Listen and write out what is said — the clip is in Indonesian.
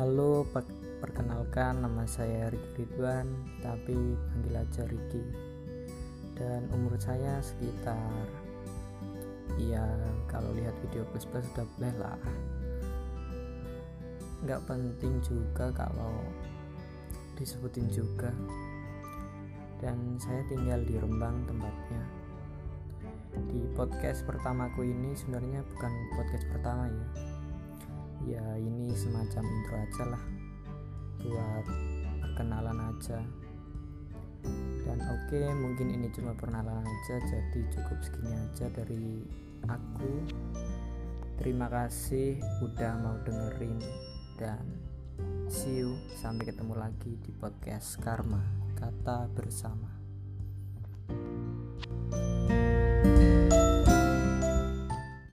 Halo, perkenalkan nama saya Riki Ridwan, tapi panggil aja Riki. Dan umur saya sekitar ya kalau lihat video plus plus sudah boleh lah. Nggak penting juga kalau disebutin juga. Dan saya tinggal di Rembang tempatnya. Di podcast pertamaku ini sebenarnya bukan podcast pertama ya semacam intro aja lah. Buat perkenalan aja. Dan oke okay, mungkin ini cuma perkenalan aja jadi cukup segini aja dari aku. Terima kasih udah mau dengerin dan see you. Sampai ketemu lagi di podcast Karma kata bersama